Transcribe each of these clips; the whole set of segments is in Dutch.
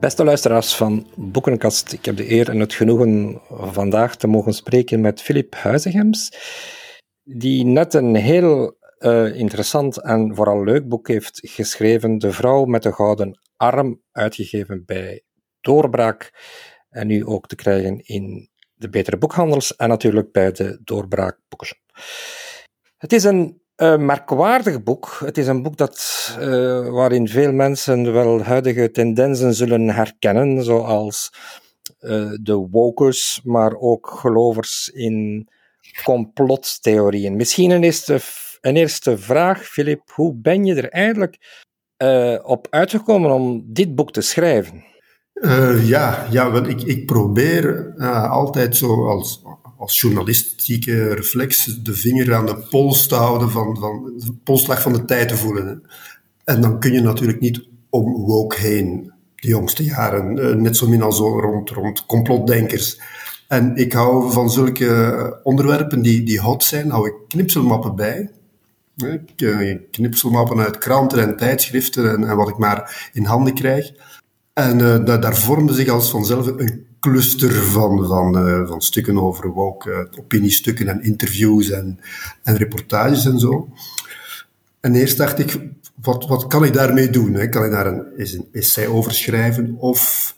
Beste luisteraars van Boekenkast, ik heb de eer en het genoegen vandaag te mogen spreken met Filip Huizegems, die net een heel uh, interessant en vooral leuk boek heeft geschreven, De vrouw met de gouden arm, uitgegeven bij Doorbraak en nu ook te krijgen in de betere boekhandels en natuurlijk bij de Doorbraak Boekshop. Het is een uh, merkwaardig boek. Het is een boek dat, uh, waarin veel mensen wel huidige tendensen zullen herkennen, zoals uh, de wokers, maar ook gelovers in complottheorieën. Misschien een eerste, een eerste vraag, Filip. Hoe ben je er eigenlijk op uitgekomen om dit boek te schrijven? ja, ja want ik, ik probeer altijd zo als als journalistieke reflex de vinger aan de pols te houden, van, van de polsslag van de tijd te voelen. En dan kun je natuurlijk niet om woke heen, de jongste jaren, eh, net zo min als rond, rond complotdenkers. En ik hou van zulke onderwerpen die, die hot zijn, hou ik knipselmappen bij. Eh, knipselmappen uit kranten en tijdschriften en, en wat ik maar in handen krijg. En daar, daar vormde zich als vanzelf een cluster van, van, uh, van stukken over woke, uh, opiniestukken en interviews en, en reportages en zo. En eerst dacht ik, wat, wat kan ik daarmee doen? Hè? Kan ik daar een, een essay over schrijven of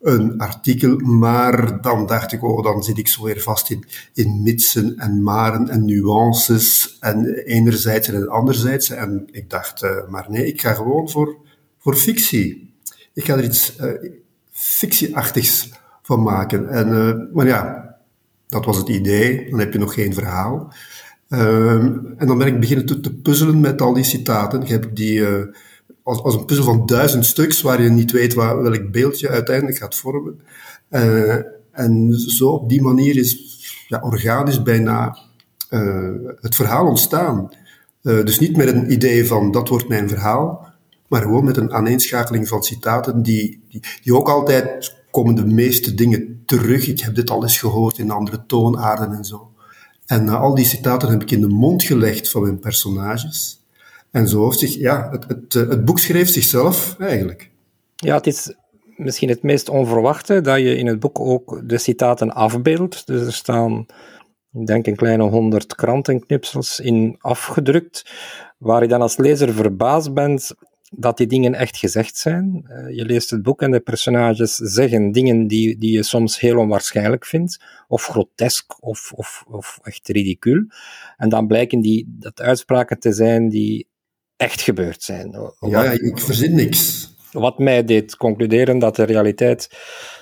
een artikel? Maar dan dacht ik, oh, dan zit ik zo weer vast in, in mitsen en maren en nuances en enerzijds en anderzijds. En ik dacht, uh, maar nee, ik ga gewoon voor, voor fictie. Ik ga er iets fictieachtigs van maken. En, uh, maar ja, dat was het idee. Dan heb je nog geen verhaal. Uh, en dan ben ik beginnen te, puzzelen met al die citaten. Ik heb die uh, als, als, een puzzel van duizend stuks, waar je niet weet welk beeldje uiteindelijk gaat vormen. Uh, en zo op die manier is ja, organisch bijna het verhaal ontstaan. dus niet met een idee van dat wordt mijn verhaal, maar gewoon met een aaneenschakeling van citaten die, die, die ook altijd komen de meeste dingen terug. Ik heb dit al eens gehoord in andere toonaarden en zo. En uh, al die citaten heb ik in de mond gelegd van mijn personages. En zo heeft ja, het, het, eh, het boek schreef zichzelf eigenlijk. Ja, het is misschien het meest onverwachte dat je in het boek ook de citaten afbeeldt. Dus er staan, ik denk, een kleine honderd krantenknipsels in afgedrukt, waar je dan als lezer verbaasd bent dat die dingen echt gezegd zijn. Uh, je leest het boek en de personages zeggen dingen die, die je soms heel onwaarschijnlijk vindt, of grotesk, of, of, of echt ridicuul. En dan blijken die, dat uitspraken te zijn die echt gebeurd zijn. Ja, ik verzin niks. Wat mij deed concluderen dat de realiteit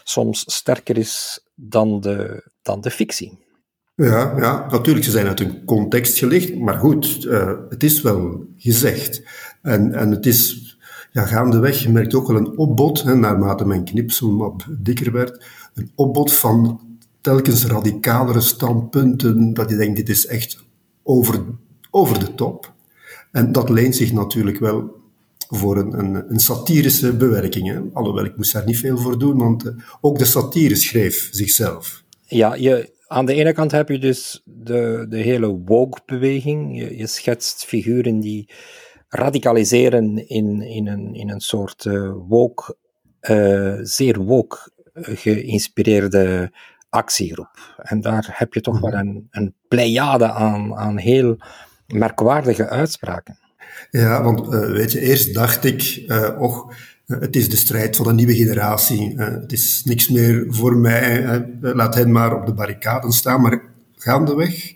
soms sterker is dan de, dan de fictie. Ja, ja, natuurlijk, ze zijn uit een context gelicht, maar goed, uh, het is wel gezegd. En, en het is ja, gaandeweg, je merkt ook wel een opbod, hè, naarmate mijn knipselmap dikker werd, een opbod van telkens radicalere standpunten, dat je denkt, dit is echt over, over de top. En dat leent zich natuurlijk wel voor een, een, een satirische bewerking. Hè. Alhoewel, ik moest daar niet veel voor doen, want uh, ook de satire schreef zichzelf. Ja, je, aan de ene kant heb je dus de, de hele woke-beweging. Je, je schetst figuren die radicaliseren in, in, een, in een soort uh, woke, uh, zeer woke geïnspireerde actiegroep. En daar heb je toch wel een, een pleiade aan, aan heel merkwaardige uitspraken. Ja, want uh, weet je, eerst dacht ik, uh, och, het is de strijd van een nieuwe generatie. Uh, het is niks meer voor mij. laat hen maar op de barricaden staan. Maar gaandeweg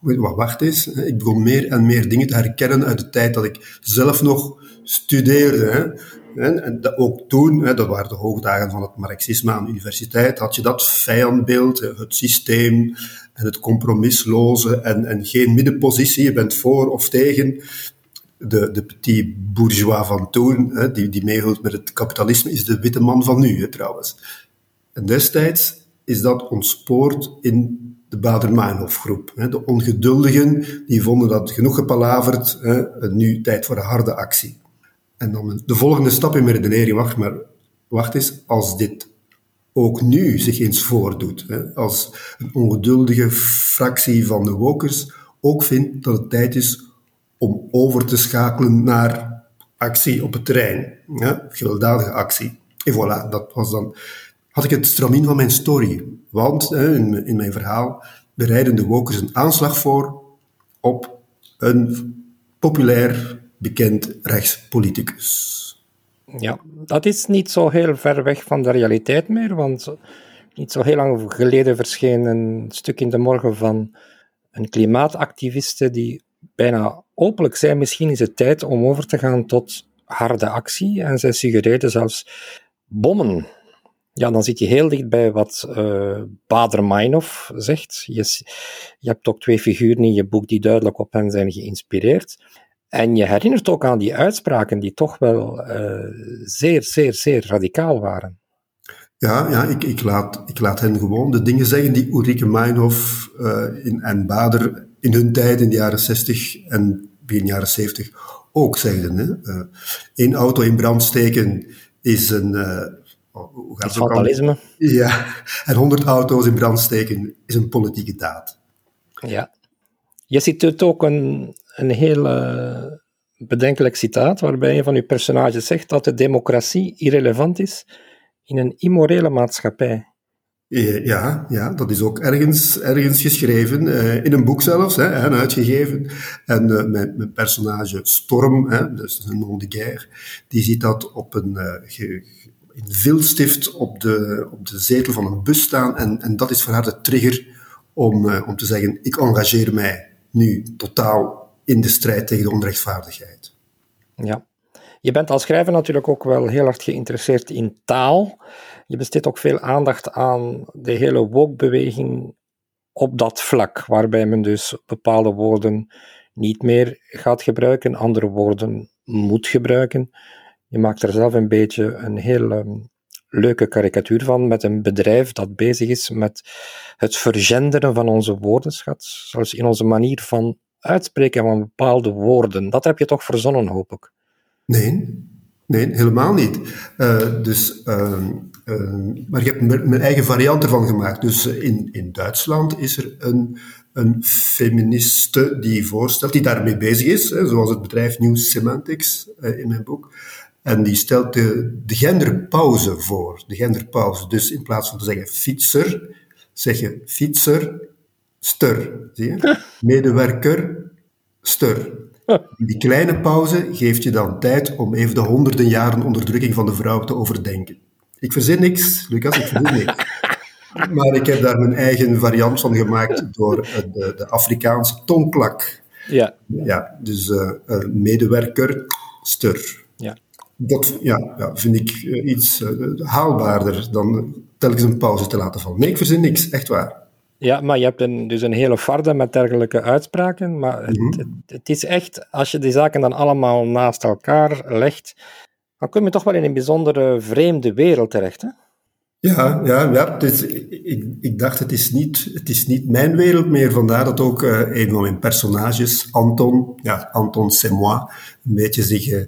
wat wacht is. Ik begon meer en meer dingen te herkennen uit de tijd dat ik zelf nog studeerde. En ook toen, dat waren de hoogdagen van het marxisme aan de universiteit, had je dat vijandbeeld, het systeem en het compromisloze en, en geen middenpositie, je bent voor of tegen. De, de petit bourgeois van toen, hè, die, die met het kapitalisme, is de witte man van nu, hè, trouwens. En destijds is dat ontspoord in de Bader-Meinhof-groep. De ongeduldigen die vonden dat genoeg gepalaverd, nu tijd voor een harde actie. En dan de volgende stap in mijn redenering, wacht maar, wacht eens, als dit ook nu zich eens voordoet, als een ongeduldige fractie van de wokers ook vindt dat het tijd is om over te schakelen naar actie op het terrein, gewelddadige actie. En voilà, dat was dan, had ik het stramien van mijn story. Want in, in mijn verhaal bereiden de wokers een aanslag voor op een populair, bekend rechtspoliticus. Ja, dat is niet zo heel ver weg van de realiteit meer, want niet zo heel lang geleden verscheen een stuk in de morgen van een klimaatactiviste die bijna openlijk zei, misschien is het tijd om over te gaan tot harde actie. En zij suggereerde zelfs bommen. Ja, dan zit je heel dicht bij wat uh, Bader-Meinhof zegt. Je, je hebt ook twee figuren in je boek die duidelijk op hen zijn geïnspireerd. En je herinnert ook aan die uitspraken die toch wel uh, zeer, zeer, zeer radicaal waren. Ja, ja ik, ik, laat, ik laat hen gewoon de dingen zeggen die Ulrike Meinhof uh, in, en Bader in hun tijd, in de jaren 60 en begin jaren 70, ook zeiden. Hè. Uh, één auto in brand steken is een... Uh, hoe gaat het vandalisme. Ja, en honderd auto's in brand steken is een politieke daad. Ja. Je ziet ook een, een heel uh, bedenkelijk citaat, waarbij een van uw personages zegt dat de democratie irrelevant is in een immorele maatschappij. Ja, ja, dat is ook ergens, ergens geschreven, uh, in een boek zelfs, hè, en uitgegeven. En uh, mijn, mijn, personage Storm, hè, dus een nom de guerre, die ziet dat op een, uh, in viltstift op de, op de zetel van een bus staan. En, en dat is voor haar de trigger om, om te zeggen, ik engageer mij nu totaal in de strijd tegen de onrechtvaardigheid. Ja. Je bent als schrijver natuurlijk ook wel heel erg geïnteresseerd in taal. Je besteedt ook veel aandacht aan de hele woke-beweging op dat vlak, waarbij men dus bepaalde woorden niet meer gaat gebruiken, andere woorden moet gebruiken. Je maakt er zelf een beetje een heel um, leuke karikatuur van met een bedrijf dat bezig is met het vergenderen van onze woordenschat, zelfs in onze manier van uitspreken van bepaalde woorden. Dat heb je toch verzonnen, hoop ik? Nee, nee, helemaal niet. Uh, dus, uh, uh, maar ik heb mijn eigen variant ervan gemaakt. Dus in, in Duitsland is er een, een feministe die voorstelt, die daarmee bezig is, hè, zoals het bedrijf New Semantics in mijn boek. En die stelt de, de genderpauze voor. De genderpauze. Dus in plaats van te zeggen fietser, zeg je fietser, ster. Zie je? Medewerker, ster. Die kleine pauze geeft je dan tijd om even de honderden jaren onderdrukking van de vrouw te overdenken. Ik verzin niks, Lucas, ik verzin niks. Maar ik heb daar mijn eigen variant van gemaakt door de, de Afrikaanse tongklak. Ja. Ja, dus uh, medewerker, ster. Ja. Dat ja, ja, vind ik uh, iets haalbaarder dan telkens een pauze te laten vallen. Nee, ik verzin niks, echt waar. Ja, maar je hebt een, dus een hele farde met dergelijke uitspraken. Maar het, mhm. het, het, is echt, als je die zaken dan allemaal naast elkaar legt, dan kom je toch wel in een bijzondere vreemde wereld terecht. Hè? Ja, ja, ja dus ik, dacht, het is, niet, het is niet mijn wereld meer. Vandaar dat ook uh, een van mijn personages, Anton, ja, Anton moi, een beetje zich, uh,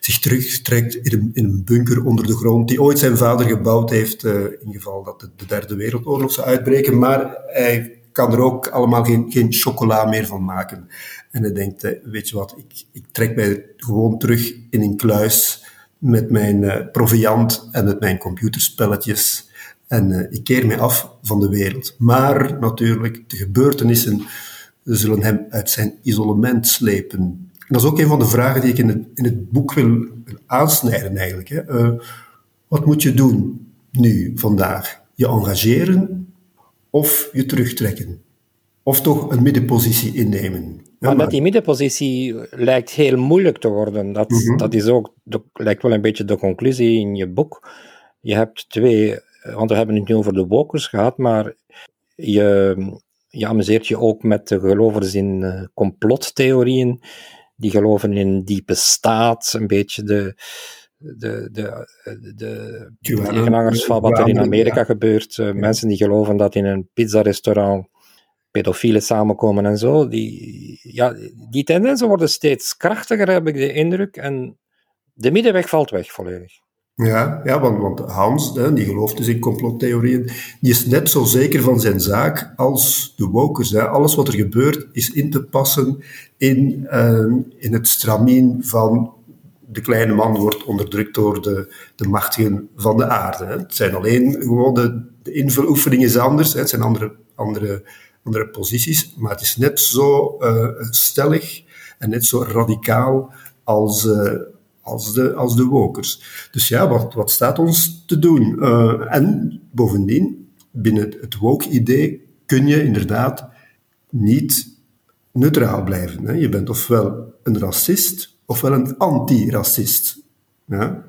zich terugtrekt in een, bunker onder de grond, die ooit zijn vader gebouwd heeft, uh, in geval dat de, de derde wereldoorlog zou uitbreken. Maar hij kan er ook allemaal geen, geen chocola meer van maken. En hij denkt, weet je wat, ik, ik trek mij gewoon terug in een kluis met mijn proviant en met mijn computerspelletjes. En uh, ik keer me af van de wereld. Maar natuurlijk, de gebeurtenissen zullen hem uit zijn isolement slepen. En dat is ook een van de vragen die ik in het, in het boek wil, aansnijden eigenlijk. Hè. Uh, wat moet je doen nu, vandaag? Je engageren of je terugtrekken? Of toch een middenpositie innemen? maar met die middenpositie lijkt heel moeilijk te worden. Dat, mm -hmm. dat is ook, de, lijkt wel een beetje de conclusie in je boek. Je hebt twee, want we hebben het nu over de wokers gehad, maar je, je amuseert je ook met de gelovers in uh, complottheorieën. Die geloven in diepe staat, een beetje de, de, de, de, de van wat er in Amerika gebeurt. Uh, mensen die geloven dat in een pizzarestaurant pedofielen samenkomen en zo. Die, ja, die tendensen worden steeds krachtiger, heb ik de indruk. En de middenweg valt weg volledig. Ja, ja want, Hans, hè, die gelooft dus in complottheorieën, die is net zo zeker van zijn zaak als de wokers. Hè. Alles wat er gebeurt is in te passen in, uh, in het stramien van de kleine man wordt onderdrukt door de, de machtigen van de aarde. Hè. Het zijn alleen gewoon de, de invuloefening is anders, hè. het zijn andere, andere, andere posities, maar het is net zo uh, stellig en net zo radicaal als, uh, als, de, als de wokers. Dus ja, wat, wat staat ons te doen? Uh, en bovendien, binnen het woke-idee kun je inderdaad niet neutraal blijven. Hè. Je bent ofwel een racist ofwel een anti-racist. Ja?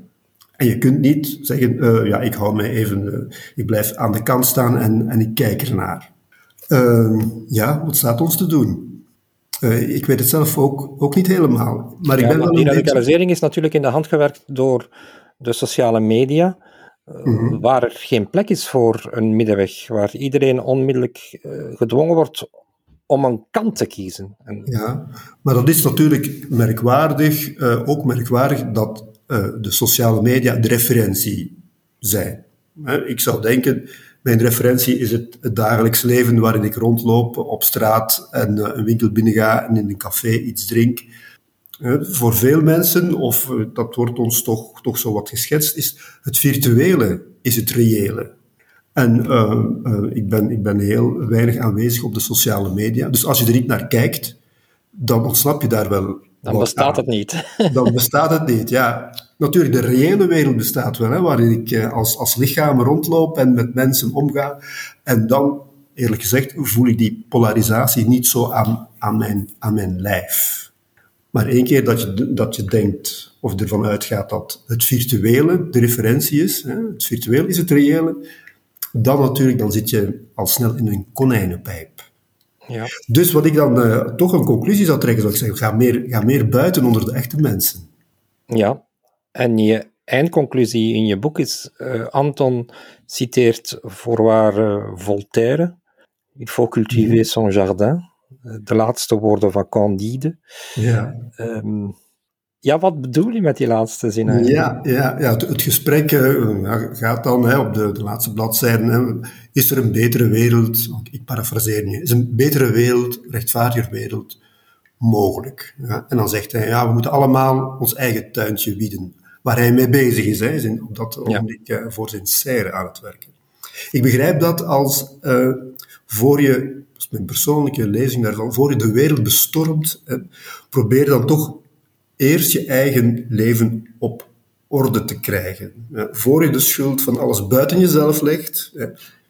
En je kunt niet zeggen, uh, ja, ik hou mij even, uh, ik blijf aan de kant staan en, en ik kijk ernaar. Uh, ja, wat staat ons te doen? Uh, ik weet het zelf ook, ook niet helemaal. Maar ik ja, ben wel die radicalisering beetje... is natuurlijk in de hand gewerkt door de sociale media, mm -hmm. waar er geen plek is voor een middenweg, waar iedereen onmiddellijk gedwongen wordt om een kant te kiezen. En... Ja, maar dat is natuurlijk merkwaardig, ook merkwaardig dat de sociale media de referentie zijn. Ik zou denken, mijn referentie is het, dagelijks leven waarin ik rondloop op straat en een winkel binnenga en in een café iets drink. voor veel mensen, of dat wordt ons toch, toch zo wat geschetst, is het virtuele is het reële. En ik, ben, ik ben heel weinig aanwezig op de sociale media. Dus als je er niet naar kijkt, dan ontsnap je daar wel. Dan bestaat het niet. dan bestaat het niet, ja. Natuurlijk, de reële wereld bestaat wel, hè, waarin ik uh, als, als lichaam rondloop en met mensen omga. En dan, eerlijk gezegd, voel ik die polarisatie niet zo aan, aan, mijn, aan mijn lijf. Maar één keer dat je, dat je denkt of ervan uitgaat dat het virtuele de referentie is, hè, het virtuele is het reële, dan natuurlijk, dan zit je al snel in een konijnenpijp. Ja. Dus wat ik dan uh, toch een conclusie zou trekken, zou ik zeggen, ga meer, ga meer buiten onder de echte mensen. Ja, en je eindconclusie in je boek is, uh, Anton citeert voorwaar uh, Voltaire, Il faut cultiver son jardin, de laatste woorden van Candide. Ja. Um, ja, wat bedoel je met die laatste zin eigenlijk? Ja, ja, ja het, het gesprek uh, gaat dan hè, op de, de laatste bladzijden. Hè, is er een betere wereld, ik parafraseer nu, is een betere wereld, rechtvaardiger wereld mogelijk? Ja? En dan zegt hij, ja, we moeten allemaal ons eigen tuintje wieden. Waar hij mee bezig is, hè, is op dat ogenblik ja. uh, voor zijn serre aan het werken. Ik begrijp dat als uh, voor je, dat is mijn persoonlijke lezing daarvan, voor je de wereld bestormt, probeer dan toch eerst je eigen leven op orde te krijgen. voor je de schuld van alles buiten jezelf legt,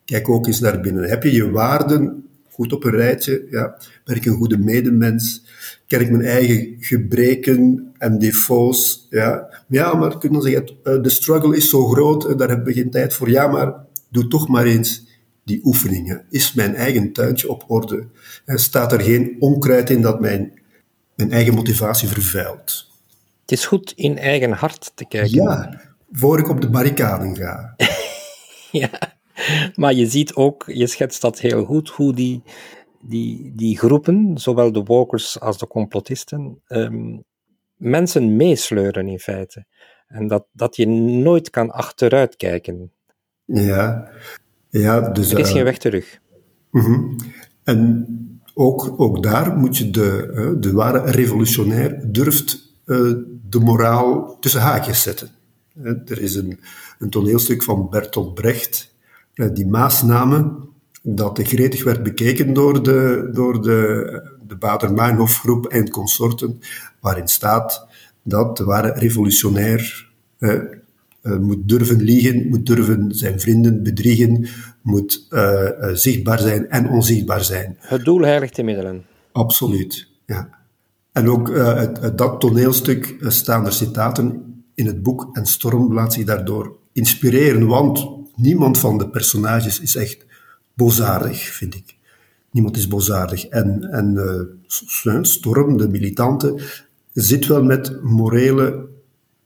kijk ook eens naar binnen. Heb je je waarden goed op een rijtje? Ja, ben ik een goede medemens? Ken ik mijn eigen gebreken en defaults? Ja, ja maar kun je zeggen, eh, de struggle is zo groot, daar hebben we geen tijd voor. Ja, maar doe toch maar eens die oefeningen. Is mijn eigen tuintje op orde? Staat er geen onkruid in dat mijn mijn eigen motivatie vervuilt. Het is goed in eigen hart te kijken. Ja, voor ik op de barricaden ga. ja, maar je ziet ook, je schetst dat heel goed, hoe die, die, die groepen, zowel de walkers als de complotisten, um, mensen meesleuren in feite. En dat, dat je nooit kan achteruit kijken. Ja, ja dus... Er is uh, geen weg terug. Uh -huh. En ook, ook daar moet je de, de ware revolutionair durft uh, de moraal tussen haakjes zetten. Er is een, een toneelstuk van Bertolt Brecht, die Maasnamen, dat gretig werd bekeken door de, door de, de Bader-Meinhof-groep en consorten, waarin staat dat de ware revolutionair uh, moet durven liegen, moet durven zijn vrienden bedriegen, moet uh, uh, zichtbaar zijn en onzichtbaar zijn. Het doel heiligt de middelen. Absoluut, ja. En ook uit, dat toneelstuk staan er citaten in het boek en Storm laat zich daardoor inspireren, want niemand van de personages is echt bozaardig, vind ik. Niemand is bozaardig. En, en Storm, de militante, zit wel met morele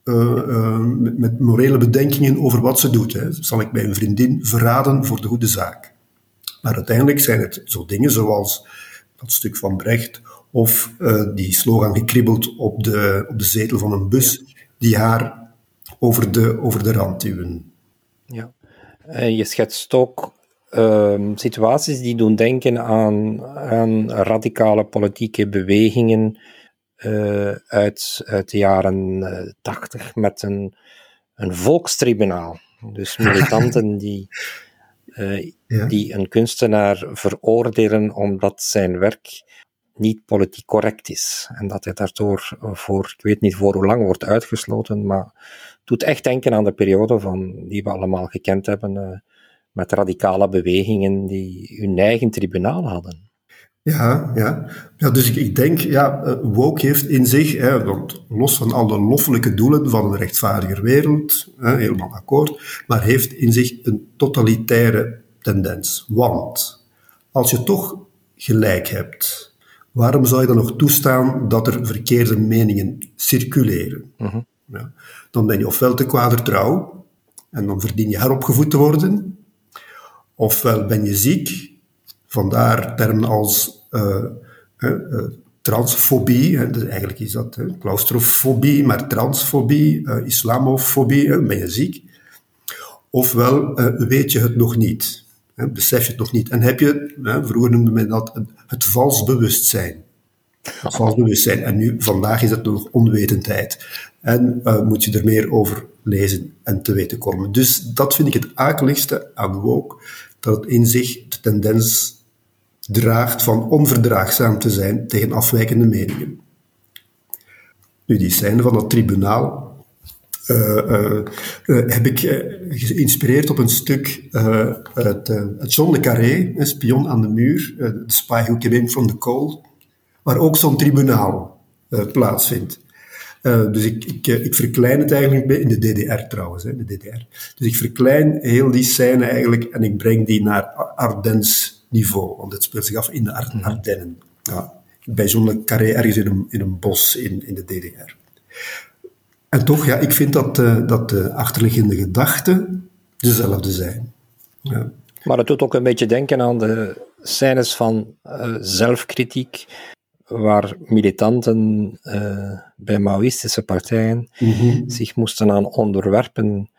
uh, uh, met, met, morele bedenkingen over wat ze doet. Hè. Zal ik mijn vriendin verraden voor de goede zaak? Maar uiteindelijk zijn het zo dingen zoals dat stuk van Brecht of uh, die slogan gekribbeld op de, op de zetel van een bus die haar over de, over de rand duwen. Ja, en je schetst ook ehm, situaties die doen denken aan, aan radicale politieke bewegingen uit, uit de jaren tachtig met een, een volkstribunaal. Dus militanten die, die een kunstenaar veroordelen omdat zijn werk niet politiek correct is. En dat hij daardoor voor, ik weet niet voor hoe lang, wordt uitgesloten, maar doet echt denken aan de periode van, die we allemaal gekend hebben, uh, met radicale bewegingen die hun eigen tribunaal hadden. Ja, ja. ja dus ik, ik denk, ja, uh, woke heeft in zich, hè, want los van alle loffelijke doelen van een rechtvaardiger wereld, hè, helemaal akkoord, maar heeft in zich een totalitaire tendens. Want als je toch gelijk hebt, waarom zou je dan nog toestaan dat er verkeerde meningen circuleren? Mhm. ja. Dan ben je ofwel te kwadertrouw en dan verdien je heropgevoed te worden, ofwel ben je ziek, vandaar termen als uh, uh, transfobie, dus eigenlijk is dat claustrofobie, maar transfobie, islamofobie, ben je ziek. Ofwel weet je het nog niet. Besef je het nog niet. En heb je, vroeger noemde men dat het vals bewustzijn. Vals bewustzijn. En nu, vandaag is het nog onwetendheid. En moet je er meer over lezen en te weten komen. Dus dat vind ik het akeligste aan woke, dat in zich de tendens draagt van onverdraagzaam te zijn tegen afwijkende meningen. Nu, die scène van dat tribunaal, uh, uh, heb ik geïnspireerd op een stuk uit, John le Carré, spion aan de muur, The Spy Who Came In From The Cold, waar ook zo'n tribunaal plaatsvindt. dus ik, ik, ik, verklein het eigenlijk in de DDR trouwens, hè, de DDR. Dus ik verklein heel die scène eigenlijk en ik breng die naar Ardennes niveau, want het speelt zich af in de Ardennen. Ja, bij Carré ergens in een, in een bos in, in de DDR. En toch, ja, ik vind dat, uh, dat de achterliggende gedachten dezelfde zijn. Ja. Maar het doet ook een beetje denken aan de scènes van uh, zelfkritiek, waar militanten uh, bij Maoïstische partijen mm -hmm. zich moesten aan onderwerpen.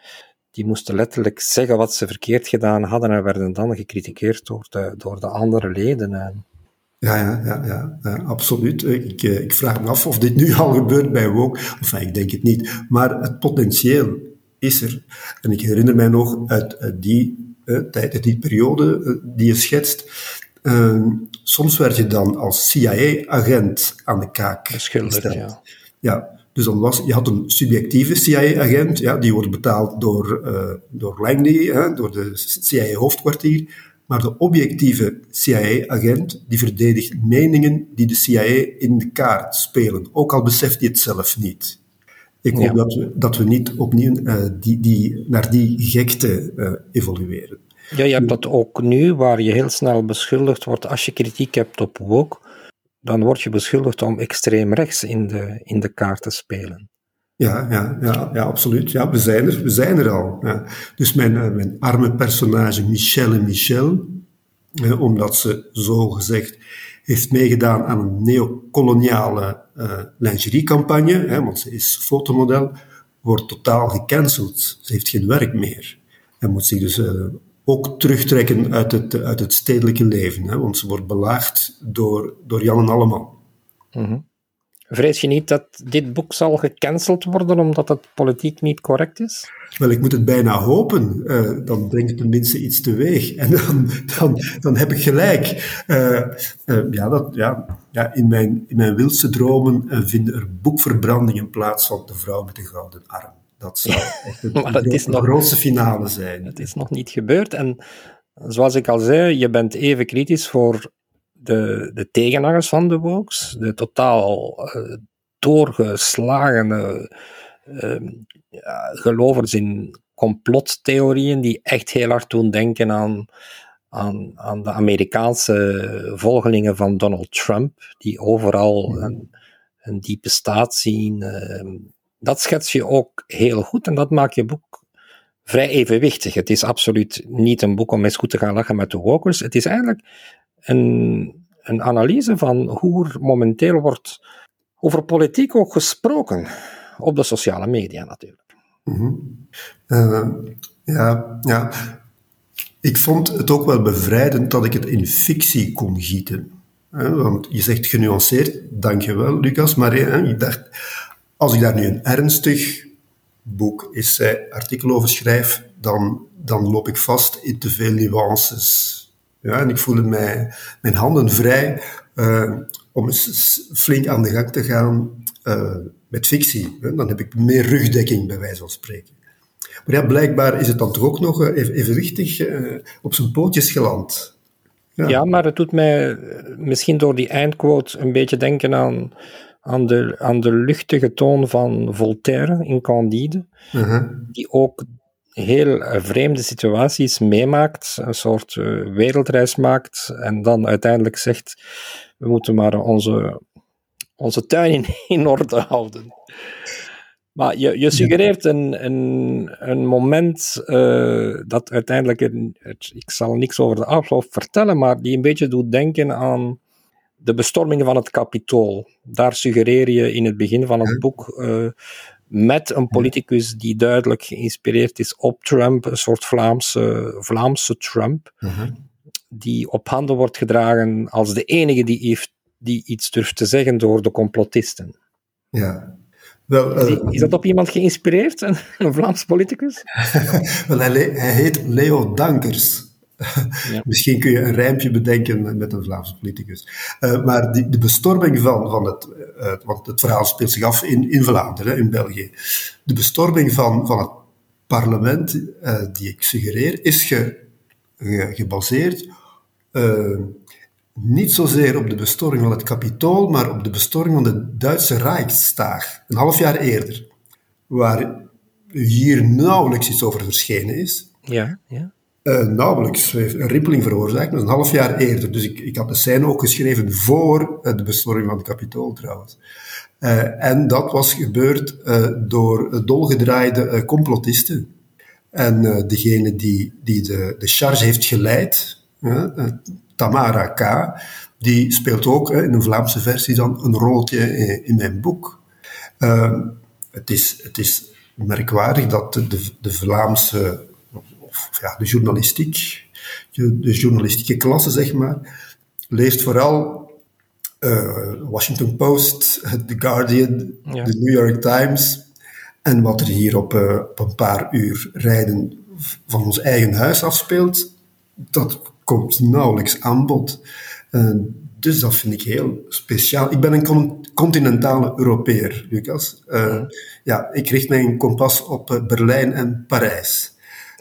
Die moesten letterlijk zeggen wat ze verkeerd gedaan hadden en werden dan gecritiqueerd door de, door de andere leden. Ja, ja, ja, ja, absoluut. Ik, ik vraag me af of dit nu al gebeurt bij Woke. Enfin, ik denk het niet. Maar het potentieel is er. En ik herinner mij nog uit, uit die uh, tijd, uit die periode uh, die je schetst. Uh, soms werd je dan als CIA-agent aan de kaak gesteld. Ja. ja. Dus dan was, je had een subjectieve CIA-agent, ja, die wordt betaald door, door Langley, hè, door de CIA-hoofdkwartier. Maar de objectieve CIA-agent die verdedigt meningen die de CIA in de kaart spelen, ook al beseft hij het zelf niet. Ik hoop ja. dat, we, dat we niet opnieuw uh, die, die, naar die gekte uh, evolueren. Ja, je hebt dat ook nu, waar je heel snel beschuldigd wordt, als je kritiek hebt op woke, dan word je beschuldigd om extreem rechts in de, in de kaart te spelen. Ja, ja, ja, ja, absoluut. Ja, we zijn er, we zijn er al. Ja. Dus mijn, mijn arme personage Michelle Michel, eh, omdat ze zo gezegd heeft meegedaan aan een neocoloniale uh, lingeriecampagne, hè, want ze is fotomodel, wordt totaal gecanceld. Ze heeft geen werk meer. En moet zich dus uh, ook terugtrekken uit het, uit het stedelijke leven, hè, want ze wordt belaagd door, door Jan en Alleman. Mm -hmm. Vrees je niet dat dit boek zal gecanceld worden omdat het politiek niet correct is? Wel, ik moet het bijna hopen. Uh, dan brengt het tenminste iets teweeg. En dan, dan, dan heb ik gelijk. Uh, uh, ja, dat, ja, ja, in, mijn, in mijn wildste dromen vinden er boekverbrandingen plaats van de vrouw met de gouden arm. Dat zou echt het, maar het is nog, grootste finale zijn. Het is nog niet gebeurd. En zoals ik al zei, je bent even kritisch voor de, de tegenhangers van de Wokes, de totaal uh, doorgeslagene uh, ja, gelovers in complottheorieën, die echt heel hard doen denken aan, aan, aan de Amerikaanse volgelingen van Donald Trump, die overal een, een diepe staat zien. Dat schets je ook heel goed en dat maakt je boek vrij evenwichtig. Het is absoluut niet een boek om eens goed te gaan lachen met de wokers. Het is eigenlijk een, een analyse van hoe er momenteel wordt over politiek ook gesproken. Op de sociale media natuurlijk. -hmm. uh, ja, ja. Ik vond het ook wel bevrijdend dat ik het in fictie kon gieten. want je zegt genuanceerd, dankjewel Lucas, maar ik dacht, als ik daar nu een ernstig boek, essay, artikel over schrijf, dan, dan loop ik vast in te veel nuances. Ja, en ik voelde mij, mijn handen vrij uh, om eens flink aan de gang te gaan uh, met fictie. Dan heb ik meer rugdekking, bij wijze van spreken. Maar ja, blijkbaar is het dan toch ook nog uh, evenwichtig op zijn pootjes geland. Ja. ja. maar het doet mij misschien door die eindquote een beetje denken aan, aan, de, aan de luchtige toon van Voltaire in Candide, -huh. die ook heel eh, vreemde situaties meemaakt, een soort uh, wereldreis maakt en dan uiteindelijk zegt, we moeten maar onze, onze tuin in, in orde houden. Maar je, je suggereert een, een, een moment uh, dat uiteindelijk, een, het, ik zal niks over de afloop vertellen, maar die een beetje doet denken aan de bestorming van het kapitool. Daar suggereer je in het begin van het boek uh, met een politicus die duidelijk geïnspireerd is op Trump, een soort Vlaamse, Vlaamse Trump, uh-huh. die op handen wordt gedragen als de enige die, heeft, die iets durft te zeggen door de complotisten. Ja. Wel, is, uh, is, dat op iemand geïnspireerd, een, een Vlaams politicus? Wel, hij, hij, heet Leo Dankers. Ja. Misschien kun je een rijmpje bedenken met een Vlaamse politicus. Uh, maar die, de bestorming van, van het, uh, want het verhaal speelt zich af in, in Vlaanderen, in België. De bestorming van, van het parlement, uh, die ik suggereer, is ge, ge, gebaseerd niet zozeer op de bestorming van het kapitool, maar op de bestorming van de Duitse Reichstag, een half jaar eerder. Waar hier nauwelijks iets over verschenen is. Ja, ja. Uh, nauwelijks een rimpeling veroorzaakt. Een half jaar eerder. Dus ik, ik had de scène ook geschreven voor de bestorming van het kapitool trouwens. Uh, en dat was gebeurd door dolgedraaide complotisten. En degene die, die de, de charge heeft geleid, Tamara K., die speelt ook in een Vlaamse versie dan een rolletje in, mijn boek. het, is, het is merkwaardig dat de, de Vlaamse ja, de journalistiek, de journalistieke klasse, zeg maar, leest vooral uh, Washington Post, The Guardian, de New York Times. En wat er hier op, uh, op een paar uur rijden van ons eigen huis afspeelt, dat komt nauwelijks aan bod. Uh, dus dat vind ik heel speciaal. Ik ben een continentale Europeer, Lucas. Ja, ik richt mijn kompas op Berlijn en Parijs.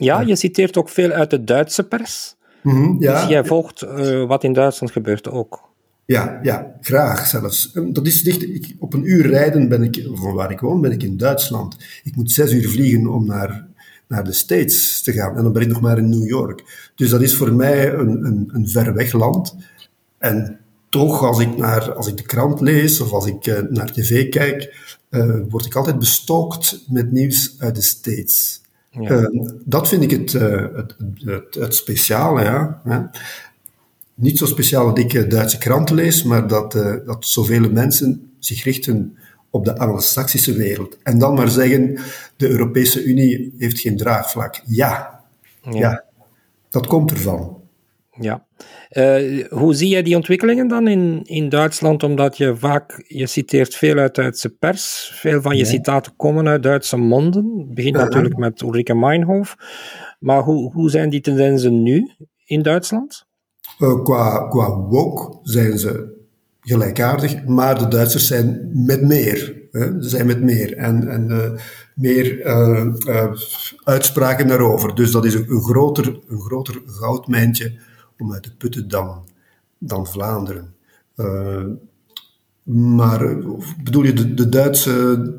Ja, je citeert ook veel uit de Duitse pers. Mm ja. Dus jij volgt uh, wat in Duitsland gebeurt ook. Ja, ja, graag zelfs. Dat is dicht, ik, op een uur rijden ben ik, van waar ik woon, ben ik in Duitsland. Ik moet zes uur vliegen om naar, naar de States te gaan. En dan ben ik nog maar in New York. Dus dat is voor mij een, een, een ver weg land. En toch, als ik, naar, als ik de krant lees of als ik uh, naar tv kijk, uh, word ik altijd bestookt met nieuws uit de States. Ja. Uh, dat vind ik het, uh, het, het, het, speciale. Ja. Niet zo speciaal dat ik Duitse kranten lees, maar dat, dat zoveel mensen zich richten op de Anglo-Saxische wereld. En dan maar zeggen, de Europese Unie heeft geen draagvlak. Ja, ja. ja dat komt ervan. Ja. Uh, hoe zie jij die ontwikkelingen dan in, in Duitsland? Omdat je vaak, je citeert veel uit Duitse pers, veel van je citaten komen uit Duitse monden. Het begint natuurlijk met Ulrike Meinhof. Maar hoe, hoe zijn die tendensen nu in Duitsland? Uh, qua, qua woke zijn ze gelijkaardig, maar de Duitsers zijn met meer. Hè? Ze zijn met meer en, en uh, meer uh, uitspraken daarover. Dus dat is een, een, groter, een groter goudmijntje om uit te putten dan, dan Vlaanderen. Uh, maar bedoel je de, de, Duitse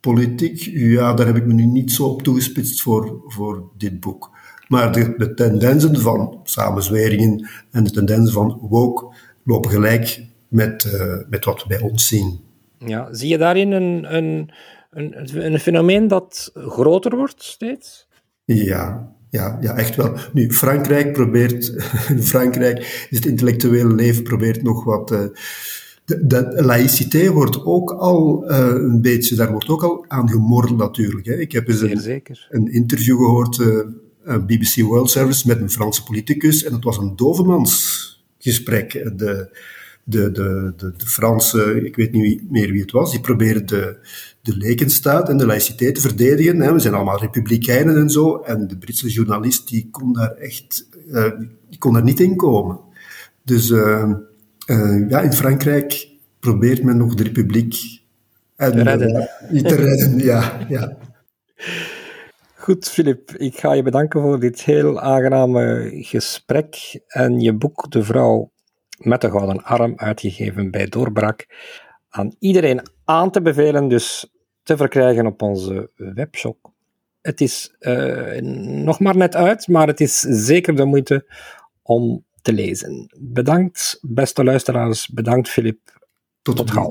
politiek? Ja, daar heb ik me nu niet zo op toegespitst voor, voor dit boek. Maar de, de tendensen van samenzweringen en de tendensen van woke lopen gelijk met, uh, met wat we bij ons zien. Ja, zie je daarin een, een, een, een fenomeen dat groter wordt steeds? Ja, ja, ja, echt wel. Nu, Frankrijk probeert, in Frankrijk is het intellectuele leven probeert nog wat. Uh, de, de laïcité wordt ook al uh, een beetje, daar wordt ook al aan gemordeld natuurlijk. Hè. Ik heb eens een, een interview gehoord, uh, BBC World Service, met een Franse politicus, en het was een dovemansgesprek. De, de, de, de, de Franse, ik weet niet meer wie het was, die probeerden de, de lekenstaat en de laïciteit te verdedigen. Hè. We zijn allemaal republikeinen en zo. En de Britse journalist die kon daar echt uh, die kon daar niet in komen. Dus uh, uh, ja, in Frankrijk probeert men nog de republiek en, te redden. te redden, ja. ja. Goed, Filip, ik ga je bedanken voor dit heel aangename gesprek en je boek De Vrouw met de Gouden Arm, uitgegeven bij Doorbraak, aan iedereen aan te bevelen, dus te verkrijgen op onze webshop. Het is uh, nog maar net uit, maar het is zeker de moeite om te lezen. Bedankt, beste luisteraars. Bedankt, Filip. Tot, Tot gauw.